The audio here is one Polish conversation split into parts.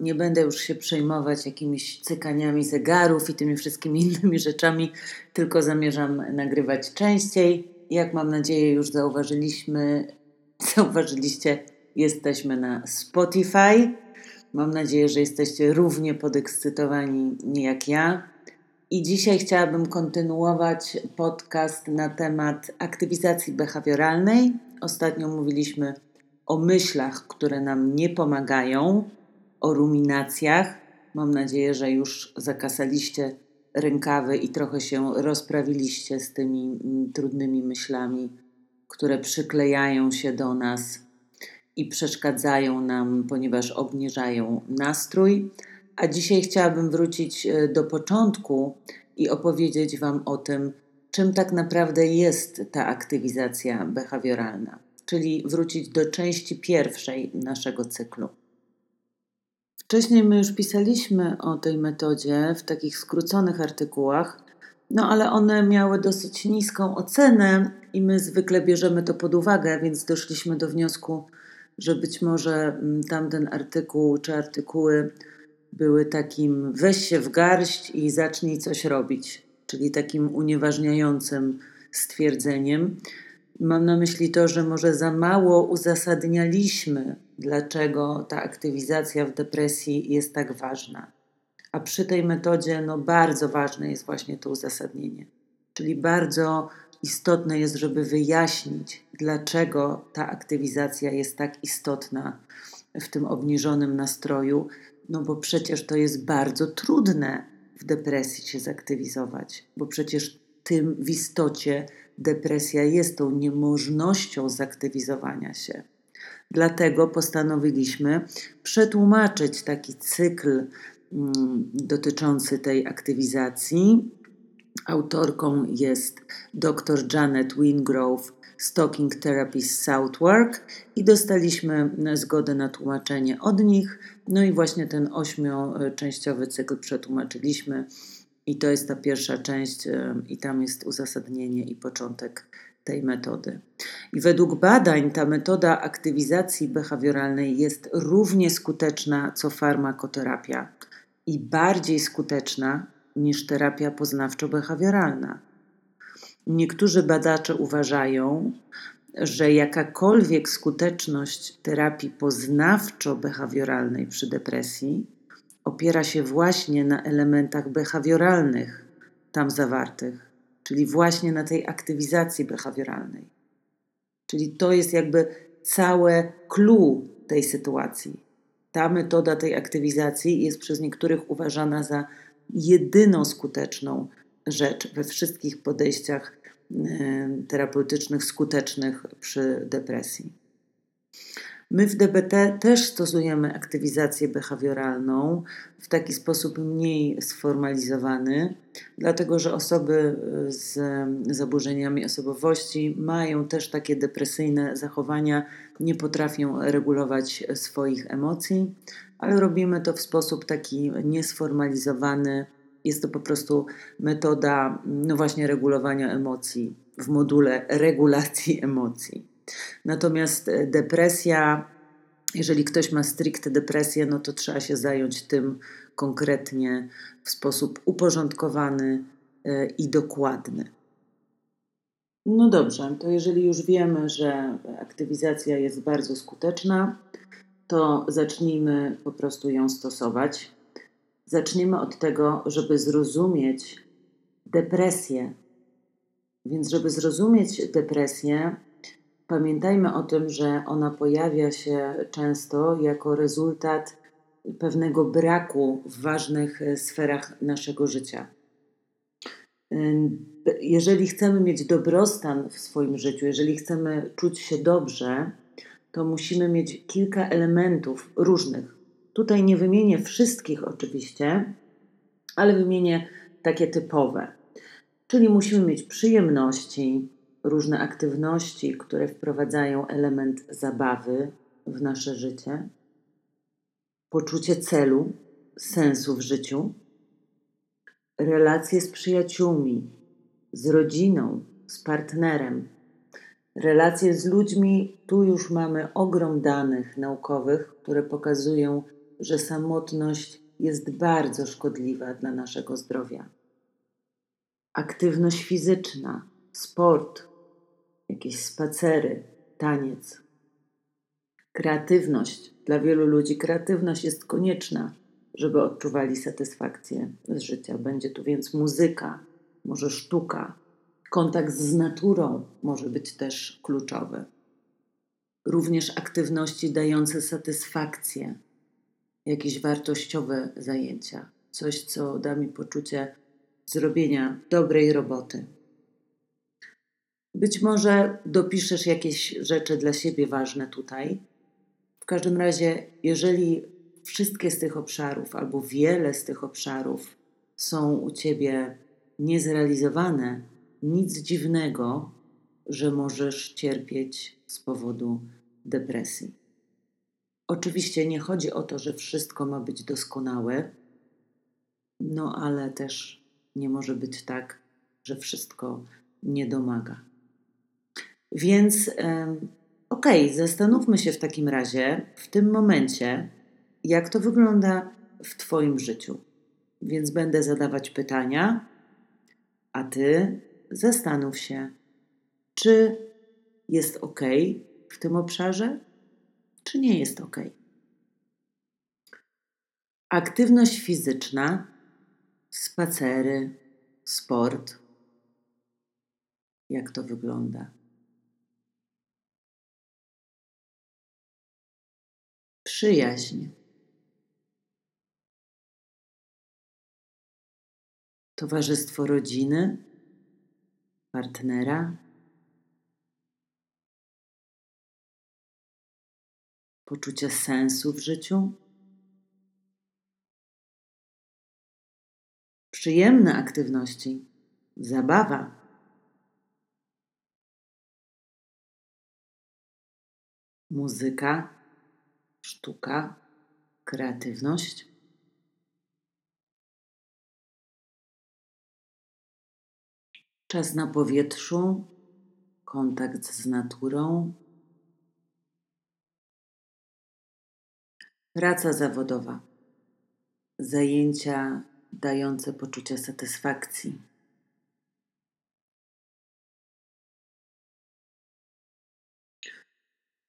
Nie będę już się przejmować jakimiś cykaniami zegarów i tymi wszystkimi innymi rzeczami, tylko zamierzam nagrywać częściej. Jak mam nadzieję, już zauważyliśmy, zauważyliście, jesteśmy na Spotify. Mam nadzieję, że jesteście równie podekscytowani jak ja. I dzisiaj chciałabym kontynuować podcast na temat aktywizacji behawioralnej. Ostatnio mówiliśmy o myślach, które nam nie pomagają, o ruminacjach. Mam nadzieję, że już zakasaliście rękawy i trochę się rozprawiliście z tymi mm, trudnymi myślami, które przyklejają się do nas i przeszkadzają nam, ponieważ obniżają nastrój. A dzisiaj chciałabym wrócić e, do początku i opowiedzieć Wam o tym, czym tak naprawdę jest ta aktywizacja behawioralna, czyli wrócić do części pierwszej naszego cyklu. Wcześniej my już pisaliśmy o tej metodzie w takich skróconych artykułach, no ale one miały dosyć niską ocenę i my zwykle bierzemy to pod uwagę, więc doszliśmy do wniosku, że być może mm, tamten artykuł czy artykuły były takim weź się w garść i zacznij coś robić, czyli takim unieważniającym stwierdzeniem. Mam na myśli to, że może za mało uzasadnialiśmy, dlaczego ta aktywizacja w depresji jest tak ważna. A przy tej metodzie no, bardzo ważne jest właśnie to uzasadnienie. Czyli bardzo istotne jest, żeby wyjaśnić, dlaczego ta aktywizacja jest tak istotna w tym obniżonym nastroju, no bo przecież to jest bardzo trudne w depresji się zaktywizować, bo przecież tym w istocie depresja jest tą niemożnością zaktywizowania się. Dlatego postanowiliśmy przetłumaczyć taki cykl mm, dotyczący tej aktywizacji. Autorką jest dr Janet Wingrove z Talking Therapies Southwark i dostaliśmy zgodę na tłumaczenie od nich. No i właśnie ten ośmioczęściowy cykl przetłumaczyliśmy i to jest ta pierwsza część i tam jest uzasadnienie i początek tej metody. I według badań ta metoda aktywizacji behawioralnej jest równie skuteczna co farmakoterapia i bardziej skuteczna niż terapia poznawczo-behawioralna. Niektórzy badacze uważają, że jakakolwiek skuteczność terapii poznawczo-behawioralnej przy depresji opiera się właśnie na elementach behawioralnych tam zawartych, czyli właśnie na tej aktywizacji behawioralnej. Czyli to jest jakby całe clue tej sytuacji. Ta metoda tej aktywizacji jest przez niektórych uważana za jedyną skuteczną rzecz we wszystkich podejściach terapeutycznych skutecznych przy depresji. My w DBT też stosujemy aktywizację behawioralną w taki sposób mniej sformalizowany, dlatego że osoby z zaburzeniami osobowości mają też takie depresyjne zachowania, nie potrafią regulować swoich emocji, ale robimy to w sposób taki niesformalizowany. Jest to po prostu metoda, no właśnie, regulowania emocji w module regulacji emocji. Natomiast e, depresja, jeżeli ktoś ma stricte depresję, no to trzeba się zająć tym konkretnie w sposób uporządkowany e, i dokładny. No dobrze, to jeżeli już wiemy, że aktywizacja jest bardzo skuteczna, to zacznijmy po prostu ją stosować. Zaczniemy od tego, żeby zrozumieć depresję. Więc, żeby zrozumieć depresję, pamiętajmy o tym, że ona pojawia się często jako rezultat pewnego braku w ważnych sferach naszego życia. Jeżeli chcemy mieć dobrostan w swoim życiu, jeżeli chcemy czuć się dobrze, to musimy mieć kilka elementów różnych. Tutaj nie wymienię wszystkich oczywiście, ale wymienię takie typowe. Czyli musimy mieć przyjemności, różne aktywności, które wprowadzają element zabawy w nasze życie, poczucie celu, sensu w życiu, relacje z przyjaciółmi, z rodziną, z partnerem, relacje z ludźmi. Tu już mamy ogrom danych naukowych, które pokazują, że samotność jest bardzo szkodliwa dla naszego zdrowia. Aktywność fizyczna, sport, jakieś spacery, taniec. Kreatywność. Dla wielu ludzi kreatywność jest konieczna, żeby odczuwali satysfakcję z życia. Będzie tu więc muzyka, może sztuka, kontakt z naturą może być też kluczowy. Również aktywności dające satysfakcję, jakieś wartościowe zajęcia, coś, co da mi poczucie zrobienia dobrej roboty. Być może dopiszesz jakieś rzeczy dla siebie ważne tutaj. W każdym razie, jeżeli wszystkie z tych obszarów albo wiele z tych obszarów są u ciebie niezrealizowane, nic dziwnego, że możesz cierpieć z powodu depresji. Oczywiście nie chodzi o to, że wszystko ma być doskonałe, no ale też nie może być tak, że wszystko nie domaga. Więc okej, okay, zastanówmy się w takim razie w tym momencie, jak to wygląda w Twoim życiu. Więc będę zadawać pytania, a Ty zastanów się, czy jest ok w tym obszarze, czy nie jest ok. Aktywność fizyczna, spacery, sport. Jak to wygląda? Przyjaźń. Towarzystwo rodziny, partnera, poczucie sensu w życiu, przyjemne aktywności, zabawa. Muzyka, sztuka, kreatywność. Czas na powietrzu, kontakt z naturą. Praca zawodowa, zajęcia dające poczucie satysfakcji.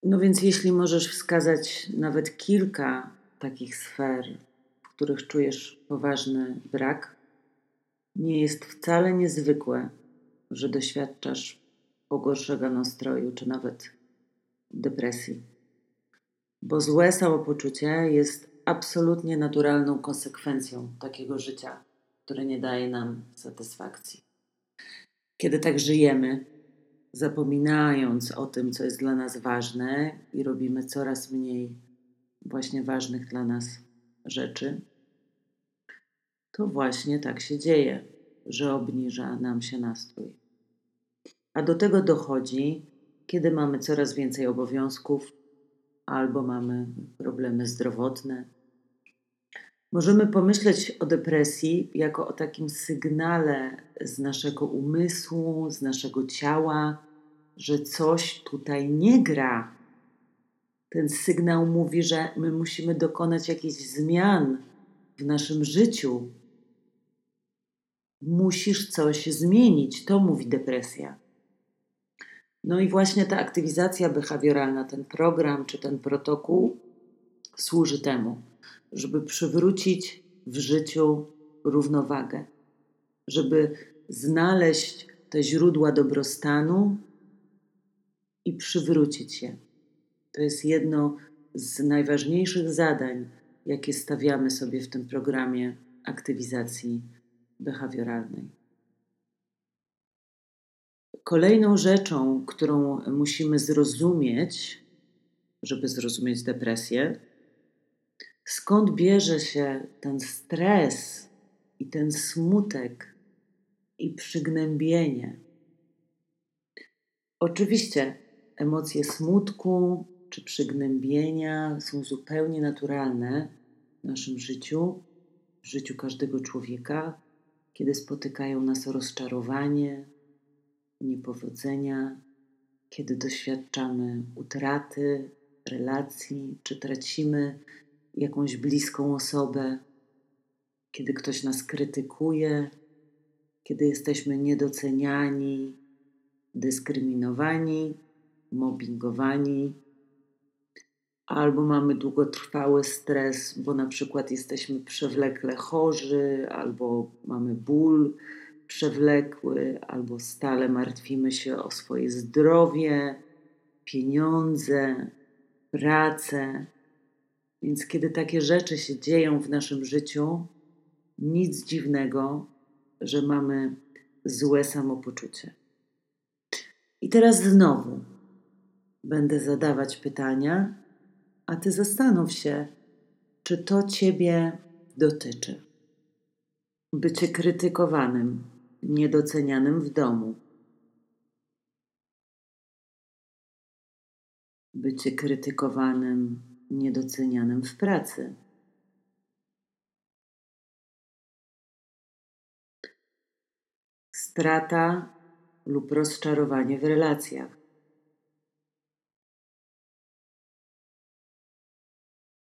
No więc, jeśli możesz wskazać nawet kilka takich sfer, w których czujesz poważny brak, nie jest wcale niezwykłe, że doświadczasz pogorszego nastroju czy nawet depresji. Bo złe samopoczucie jest absolutnie naturalną konsekwencją takiego życia, które nie daje nam satysfakcji. Kiedy tak żyjemy, zapominając o tym, co jest dla nas ważne i robimy coraz mniej właśnie ważnych dla nas rzeczy, to właśnie tak się dzieje, że obniża nam się nastrój. A do tego dochodzi, kiedy mamy coraz więcej obowiązków albo mamy problemy zdrowotne. Możemy pomyśleć o depresji jako o takim sygnale z naszego umysłu, z naszego ciała, że coś tutaj nie gra. Ten sygnał mówi, że my musimy dokonać jakichś zmian w naszym życiu. Musisz coś zmienić, to mówi depresja. No i właśnie ta aktywizacja behawioralna, ten program czy ten protokół służy temu, żeby przywrócić w życiu równowagę, żeby znaleźć te źródła dobrostanu i przywrócić je. To jest jedno z najważniejszych zadań, jakie stawiamy sobie w tym programie aktywizacji behawioralnej. Kolejną rzeczą, którą musimy zrozumieć, żeby zrozumieć depresję, skąd bierze się ten stres i ten smutek i przygnębienie. Oczywiście emocje smutku czy przygnębienia są zupełnie naturalne w naszym życiu, w życiu każdego człowieka, kiedy spotykają nas rozczarowanie, niepowodzenia, kiedy doświadczamy utraty relacji, czy tracimy jakąś bliską osobę, kiedy ktoś nas krytykuje, kiedy jesteśmy niedoceniani, dyskryminowani, mobbingowani, albo mamy długotrwały stres, bo na przykład jesteśmy przewlekle chorzy, albo mamy ból przewlekły, albo stale martwimy się o swoje zdrowie, pieniądze, pracę. Więc kiedy takie rzeczy się dzieją w naszym życiu, nic dziwnego, że mamy złe samopoczucie. I teraz znowu będę zadawać pytania, a ty zastanów się, czy to ciebie dotyczy. Bycie krytykowanym, niedocenianym w domu. Bycie krytykowanym, niedocenianym w pracy. Strata lub rozczarowanie w relacjach.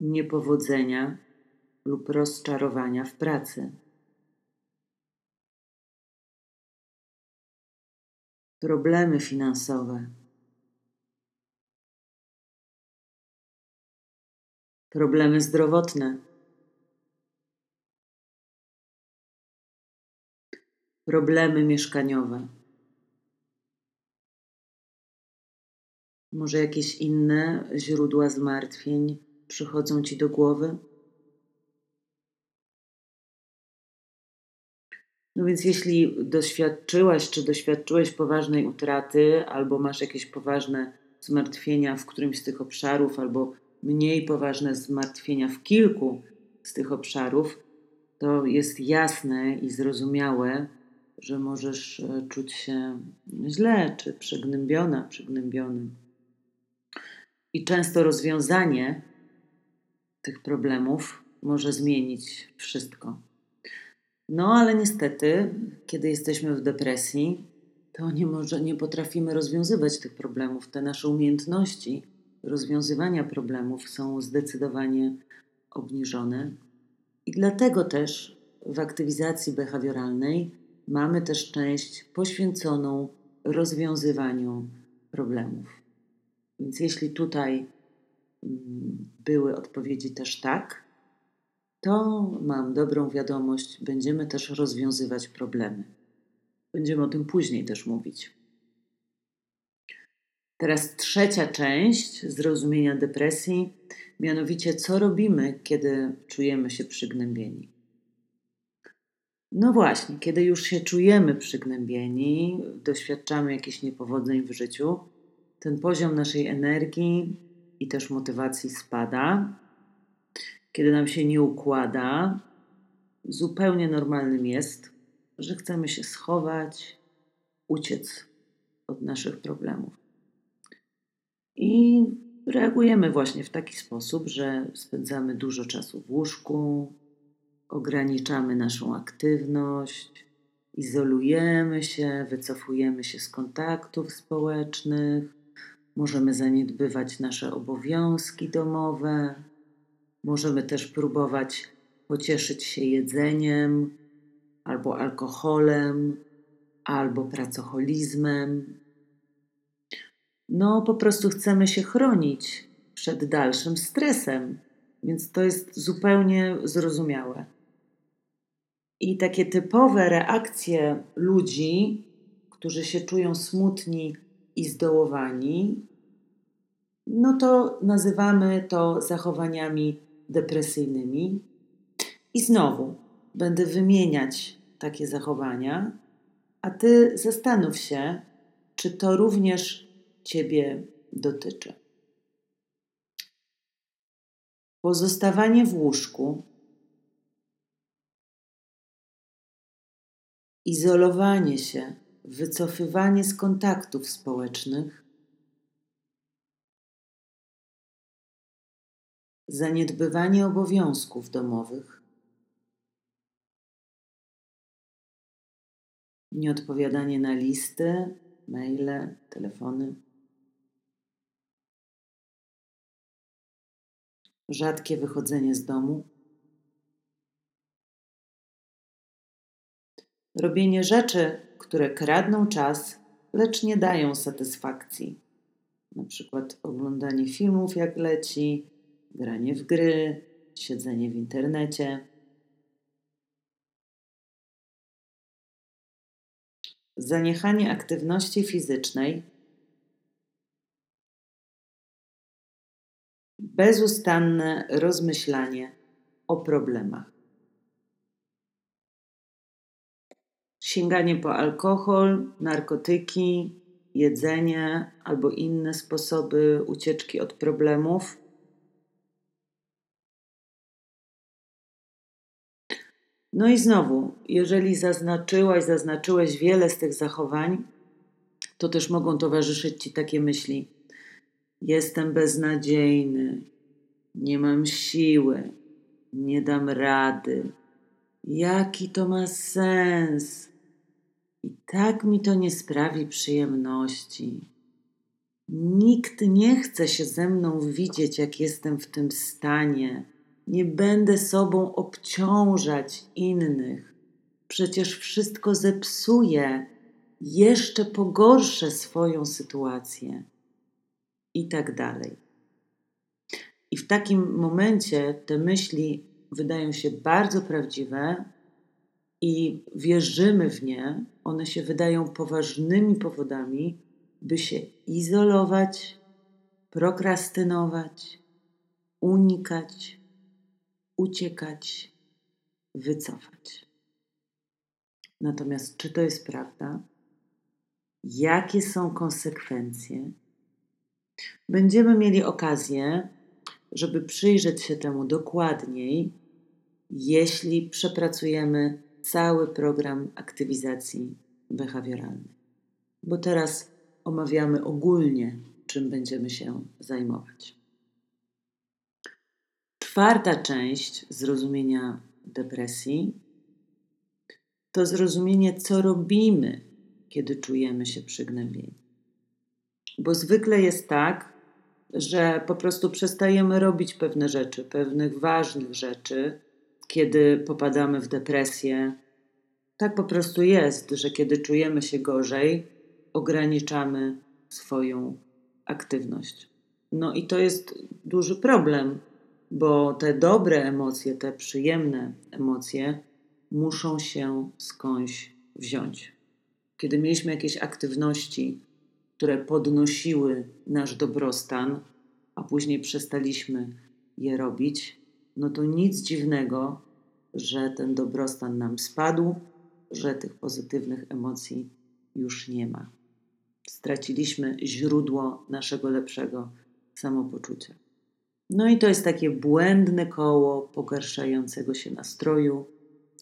Niepowodzenia lub rozczarowania w pracy. Problemy finansowe. Problemy zdrowotne. Problemy mieszkaniowe. Może jakieś inne źródła zmartwień przychodzą ci do głowy? No więc jeśli doświadczyłaś czy doświadczyłeś poważnej utraty, albo masz jakieś poważne zmartwienia w którymś z tych obszarów, albo mniej poważne zmartwienia w kilku z tych obszarów, to jest jasne i zrozumiałe, że możesz e, czuć się źle czy przygnębiona, przygnębiony. I często rozwiązanie tych problemów może zmienić wszystko. No ale niestety, kiedy jesteśmy w depresji, to nie, może, nie potrafimy rozwiązywać tych problemów. Te nasze umiejętności rozwiązywania problemów są zdecydowanie obniżone. I dlatego też w aktywizacji behawioralnej mamy też część poświęconą rozwiązywaniu problemów. Więc jeśli tutaj były odpowiedzi też tak, to mam dobrą wiadomość, będziemy też rozwiązywać problemy. Będziemy o tym później też mówić. Teraz trzecia część zrozumienia depresji, mianowicie co robimy, kiedy czujemy się przygnębieni. No właśnie, kiedy już się czujemy przygnębieni, doświadczamy jakichś niepowodzeń w życiu, ten poziom naszej energii i też motywacji spada. Kiedy nam się nie układa, zupełnie normalnym jest, że chcemy się schować, uciec od naszych problemów. I reagujemy właśnie w taki sposób, że spędzamy dużo czasu w łóżku, ograniczamy naszą aktywność, izolujemy się, wycofujemy się z kontaktów społecznych, możemy zaniedbywać nasze obowiązki domowe, możemy też próbować pocieszyć się jedzeniem, albo alkoholem, albo pracoholizmem. No, po prostu chcemy się chronić przed dalszym stresem, więc to jest zupełnie zrozumiałe. I takie typowe reakcje ludzi, którzy się czują smutni i zdołowani, no to nazywamy to zachowaniami depresyjnymi. I znowu będę wymieniać takie zachowania, a ty zastanów się, czy to również Ciebie dotyczy. Pozostawanie w łóżku, izolowanie się, wycofywanie z kontaktów społecznych, zaniedbywanie obowiązków domowych, nieodpowiadanie na listy, maile, telefony. rzadkie wychodzenie z domu, robienie rzeczy, które kradną czas, lecz nie dają satysfakcji. Na przykład oglądanie filmów jak leci, granie w gry, siedzenie w internecie. Zaniechanie aktywności fizycznej bezustanne rozmyślanie o problemach. Sięganie po alkohol, narkotyki, jedzenie albo inne sposoby ucieczki od problemów. No i znowu, jeżeli zaznaczyłaś, zaznaczyłeś wiele z tych zachowań, to też mogą towarzyszyć Ci takie myśli. Jestem beznadziejny, nie mam siły, nie dam rady. Jaki to ma sens? I tak mi to nie sprawi przyjemności. Nikt nie chce się ze mną widzieć, jak jestem w tym stanie. Nie będę sobą obciążać innych. Przecież wszystko zepsuje, jeszcze pogorszę swoją sytuację. I tak dalej. I w takim momencie te myśli wydają się bardzo prawdziwe i wierzymy w nie, one się wydają poważnymi powodami, by się izolować, prokrastynować, unikać, uciekać, wycofać. Natomiast czy to jest prawda? Jakie są konsekwencje? Będziemy mieli okazję, żeby przyjrzeć się temu dokładniej, jeśli przepracujemy cały program aktywizacji behawioralnej. Bo teraz omawiamy ogólnie, czym będziemy się zajmować. Czwarta część zrozumienia depresji to zrozumienie, co robimy, kiedy czujemy się przygnębieni. Bo zwykle jest tak, że po prostu przestajemy robić pewne rzeczy, pewnych ważnych rzeczy, kiedy popadamy w depresję. Tak po prostu jest, że kiedy czujemy się gorzej, ograniczamy swoją aktywność. No i to jest duży problem, bo te dobre emocje, te przyjemne emocje muszą się skądś wziąć. Kiedy mieliśmy jakieś aktywności, które podnosiły nasz dobrostan, a później przestaliśmy je robić, no to nic dziwnego, że ten dobrostan nam spadł, że tych pozytywnych emocji już nie ma. Straciliśmy źródło naszego lepszego samopoczucia. No i to jest takie błędne koło pogarszającego się nastroju,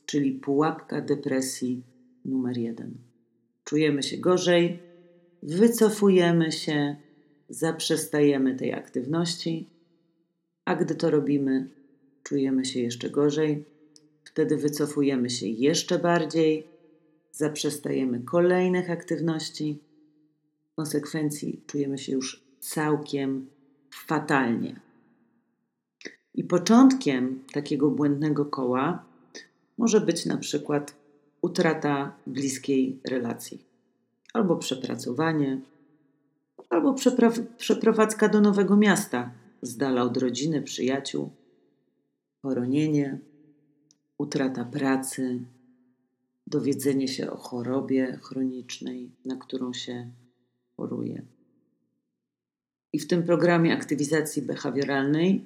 czyli pułapka depresji numer jeden. Czujemy się gorzej, wycofujemy się, zaprzestajemy tej aktywności, a gdy to robimy, czujemy się jeszcze gorzej, wtedy wycofujemy się jeszcze bardziej, zaprzestajemy kolejnych aktywności. W konsekwencji czujemy się już całkiem fatalnie. I początkiem takiego błędnego koła może być na przykład utrata bliskiej relacji, albo przepracowanie, albo przeprowadzka do nowego miasta, z dala od rodziny, przyjaciół, poronienie, utrata pracy, dowiedzenie się o chorobie chronicznej, na którą się choruje. I w tym programie aktywizacji behawioralnej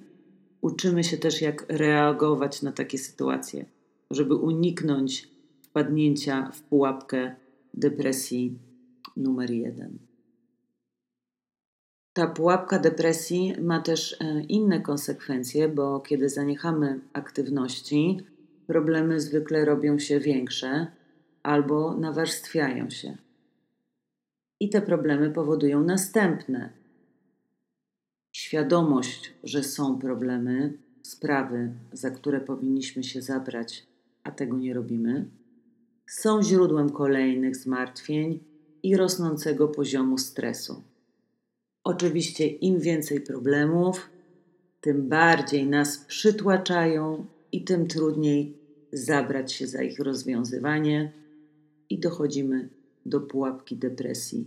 uczymy się też, jak reagować na takie sytuacje, żeby uniknąć wpadnięcia w pułapkę depresji numer jeden. Ta pułapka depresji ma też e, inne konsekwencje, bo kiedy zaniechamy aktywności, problemy zwykle robią się większe albo nawarstwiają się. I te problemy powodują następne. Świadomość, że są problemy, sprawy, za które powinniśmy się zabrać, a tego nie robimy, są źródłem kolejnych zmartwień i rosnącego poziomu stresu. Oczywiście, im więcej problemów, tym bardziej nas przytłaczają i tym trudniej zabrać się za ich rozwiązywanie i dochodzimy do pułapki depresji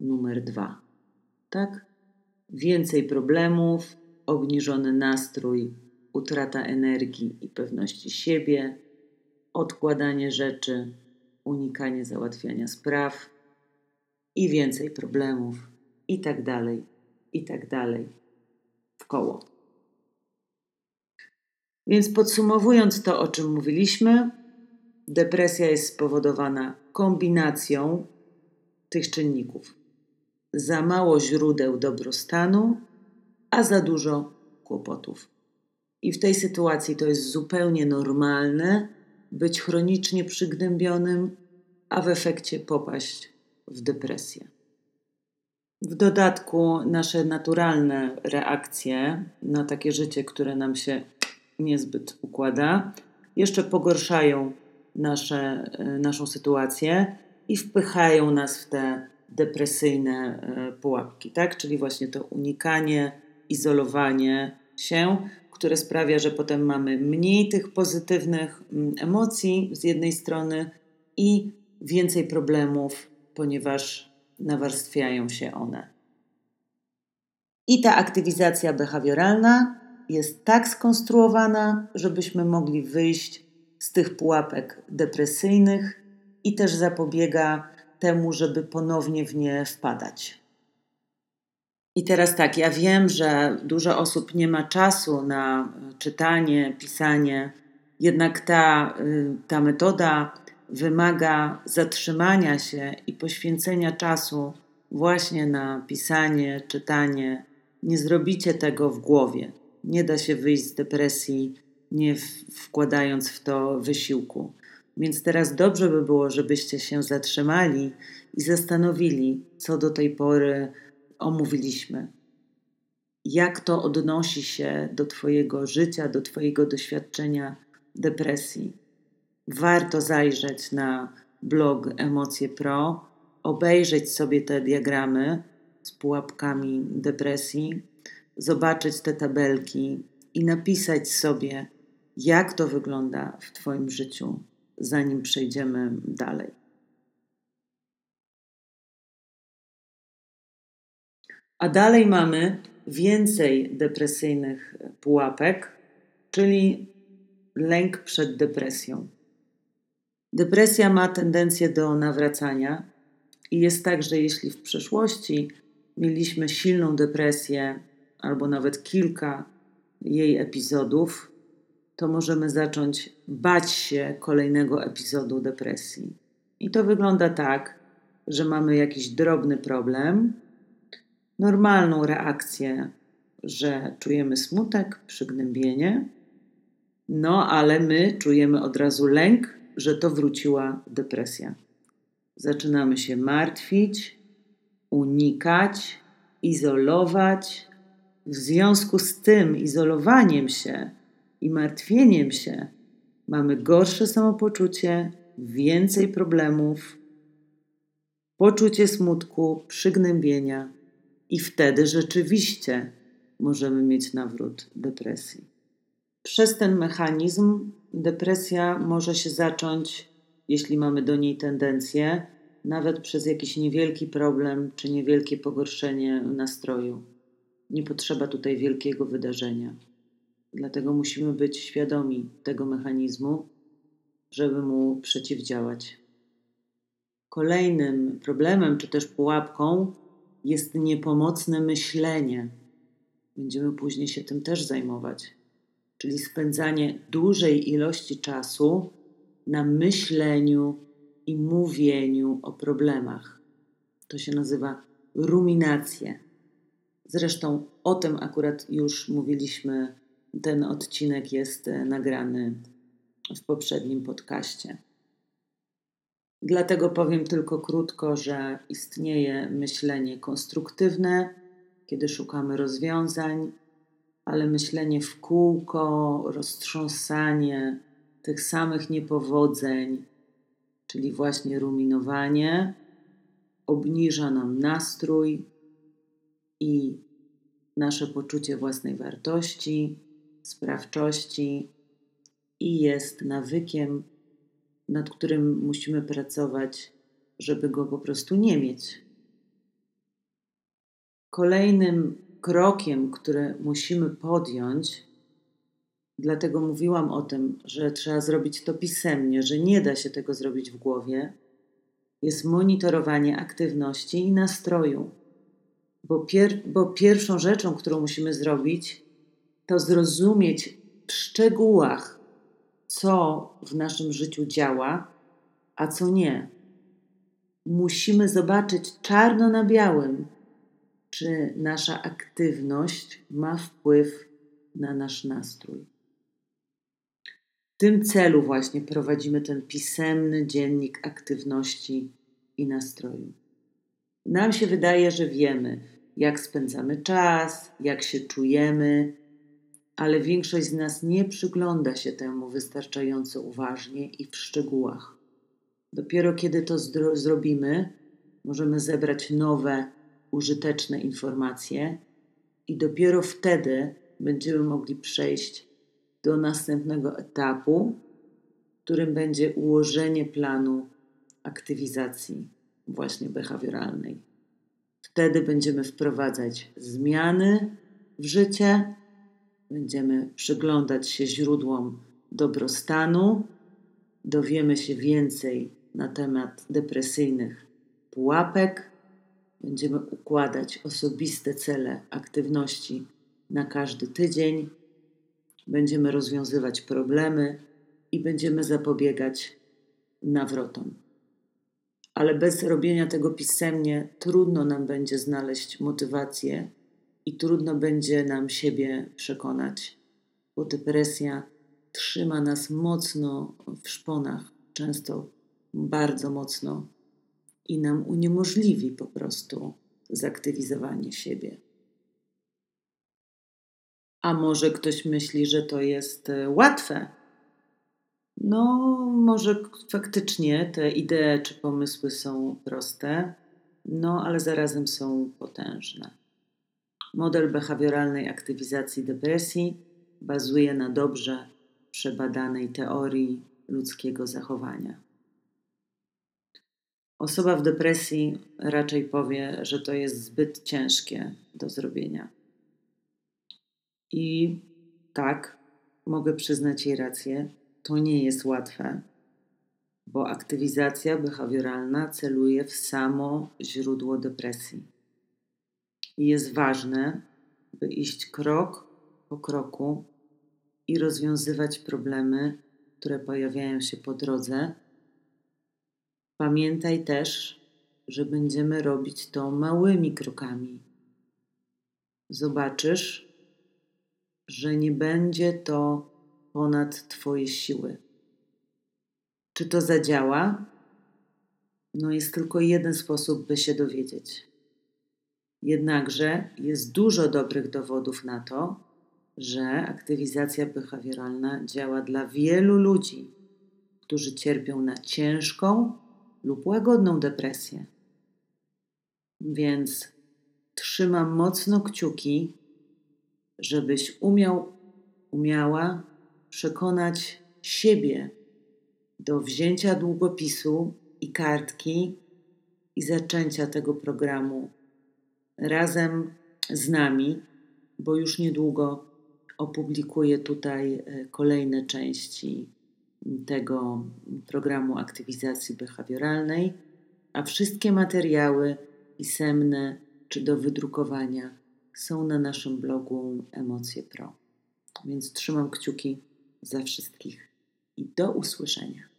numer dwa. Tak? Więcej problemów, obniżony nastrój, utrata energii i pewności siebie, odkładanie rzeczy, unikanie załatwiania spraw i więcej problemów, i tak dalej, i tak dalej, w koło. Więc podsumowując to, o czym mówiliśmy, depresja jest spowodowana kombinacją tych czynników. Za mało źródeł dobrostanu, a za dużo kłopotów. I w tej sytuacji to jest zupełnie normalne być chronicznie przygnębionym, a w efekcie popaść w depresję. W dodatku nasze naturalne reakcje na takie życie, które nam się niezbyt układa, jeszcze pogorszają nasze, e, naszą sytuację i wpychają nas w te depresyjne e, pułapki, tak? Czyli właśnie to unikanie, izolowanie się, które sprawia, że potem mamy mniej tych pozytywnych mm, emocji z jednej strony i więcej problemów, ponieważ nawarstwiają się one. I ta aktywizacja behawioralna jest tak skonstruowana, żebyśmy mogli wyjść z tych pułapek depresyjnych i też zapobiega temu, żeby ponownie w nie wpadać. I teraz tak, ja wiem, że dużo osób nie ma czasu na czytanie, pisanie, jednak ta, y, ta metoda wymaga zatrzymania się i poświęcenia czasu właśnie na pisanie, czytanie. Nie zrobicie tego w głowie. Nie da się wyjść z depresji, nie wkładając w to wysiłku. Więc teraz dobrze by było, żebyście się zatrzymali i zastanowili, co do tej pory omówiliśmy. Jak to odnosi się do Twojego życia, do Twojego doświadczenia depresji. Warto zajrzeć na blog Emocje Pro, obejrzeć sobie te diagramy z pułapkami depresji, zobaczyć te tabelki i napisać sobie, jak to wygląda w Twoim życiu, zanim przejdziemy dalej. A dalej mamy więcej depresyjnych pułapek, czyli lęk przed depresją. Depresja ma tendencję do nawracania i jest tak, że jeśli w przeszłości mieliśmy silną depresję albo nawet kilka jej epizodów, to możemy zacząć bać się kolejnego epizodu depresji. I to wygląda tak, że mamy jakiś drobny problem, normalną reakcję, że czujemy smutek, przygnębienie, no ale my czujemy od razu lęk, że to wróciła depresja. Zaczynamy się martwić, unikać, izolować. W związku z tym izolowaniem się i martwieniem się mamy gorsze samopoczucie, więcej problemów, poczucie smutku, przygnębienia i wtedy rzeczywiście możemy mieć nawrót depresji. Przez ten mechanizm depresja może się zacząć, jeśli mamy do niej tendencję, nawet przez jakiś niewielki problem czy niewielkie pogorszenie nastroju. Nie potrzeba tutaj wielkiego wydarzenia. Dlatego musimy być świadomi tego mechanizmu, żeby mu przeciwdziałać. Kolejnym problemem, czy też pułapką, jest niepomocne myślenie. Będziemy później się tym też zajmować. Czyli spędzanie dużej ilości czasu na myśleniu i mówieniu o problemach. To się nazywa ruminacje. Zresztą o tym akurat już mówiliśmy. Ten odcinek jest e, nagrany w poprzednim podcaście. Dlatego powiem tylko krótko, że istnieje myślenie konstruktywne, kiedy szukamy rozwiązań, ale myślenie w kółko, roztrząsanie tych samych niepowodzeń, czyli właśnie ruminowanie, obniża nam nastrój i nasze poczucie własnej wartości, sprawczości i jest nawykiem, nad którym musimy pracować, żeby go po prostu nie mieć. Kolejnym krokiem, który musimy podjąć, dlatego mówiłam o tym, że trzeba zrobić to pisemnie, że nie da się tego zrobić w głowie, jest monitorowanie aktywności i nastroju. Bo, pier bo pierwszą rzeczą, którą musimy zrobić, to zrozumieć w szczegółach, co w naszym życiu działa, a co nie. Musimy zobaczyć czarno na białym, czy nasza aktywność ma wpływ na nasz nastrój. W tym celu właśnie prowadzimy ten pisemny dziennik aktywności i nastroju. Nam się wydaje, że wiemy, jak spędzamy czas, jak się czujemy, ale większość z nas nie przygląda się temu wystarczająco uważnie i w szczegółach. Dopiero kiedy to zrobimy, możemy zebrać nowe, użyteczne informacje i dopiero wtedy będziemy mogli przejść do następnego etapu, którym będzie ułożenie planu aktywizacji właśnie behawioralnej. Wtedy będziemy wprowadzać zmiany w życie, będziemy przyglądać się źródłom dobrostanu, dowiemy się więcej na temat depresyjnych pułapek, będziemy układać osobiste cele aktywności na każdy tydzień, będziemy rozwiązywać problemy i będziemy zapobiegać nawrotom. Ale bez robienia tego pisemnie trudno nam będzie znaleźć motywację i trudno będzie nam siebie przekonać, bo depresja trzyma nas mocno w szponach, często bardzo mocno i nam uniemożliwi po prostu zaktywizowanie siebie. A może ktoś myśli, że to jest e, łatwe? No, może faktycznie te idee czy pomysły są proste, no ale zarazem są potężne. Model behawioralnej aktywizacji depresji bazuje na dobrze przebadanej teorii ludzkiego zachowania. Osoba w depresji raczej powie, że to jest zbyt ciężkie do zrobienia. I tak, mogę przyznać jej rację, to nie jest łatwe, bo aktywizacja behawioralna celuje w samo źródło depresji. I jest ważne, by iść krok po kroku i rozwiązywać problemy, które pojawiają się po drodze. Pamiętaj też, że będziemy robić to małymi krokami. Zobaczysz, że nie będzie to ponad Twoje siły. Czy to zadziała? No, jest tylko jeden sposób, by się dowiedzieć. Jednakże jest dużo dobrych dowodów na to, że aktywizacja behawioralna działa dla wielu ludzi, którzy cierpią na ciężką lub łagodną depresję. Więc trzymam mocno kciuki, żebyś umiał, umiała przekonać siebie do wzięcia długopisu i kartki i zaczęcia tego programu razem z nami, bo już niedługo opublikuję tutaj e, kolejne części tego programu aktywizacji behawioralnej, a wszystkie materiały pisemne czy do wydrukowania są na naszym blogu Emocje Pro. Więc trzymam kciuki za wszystkich i do usłyszenia.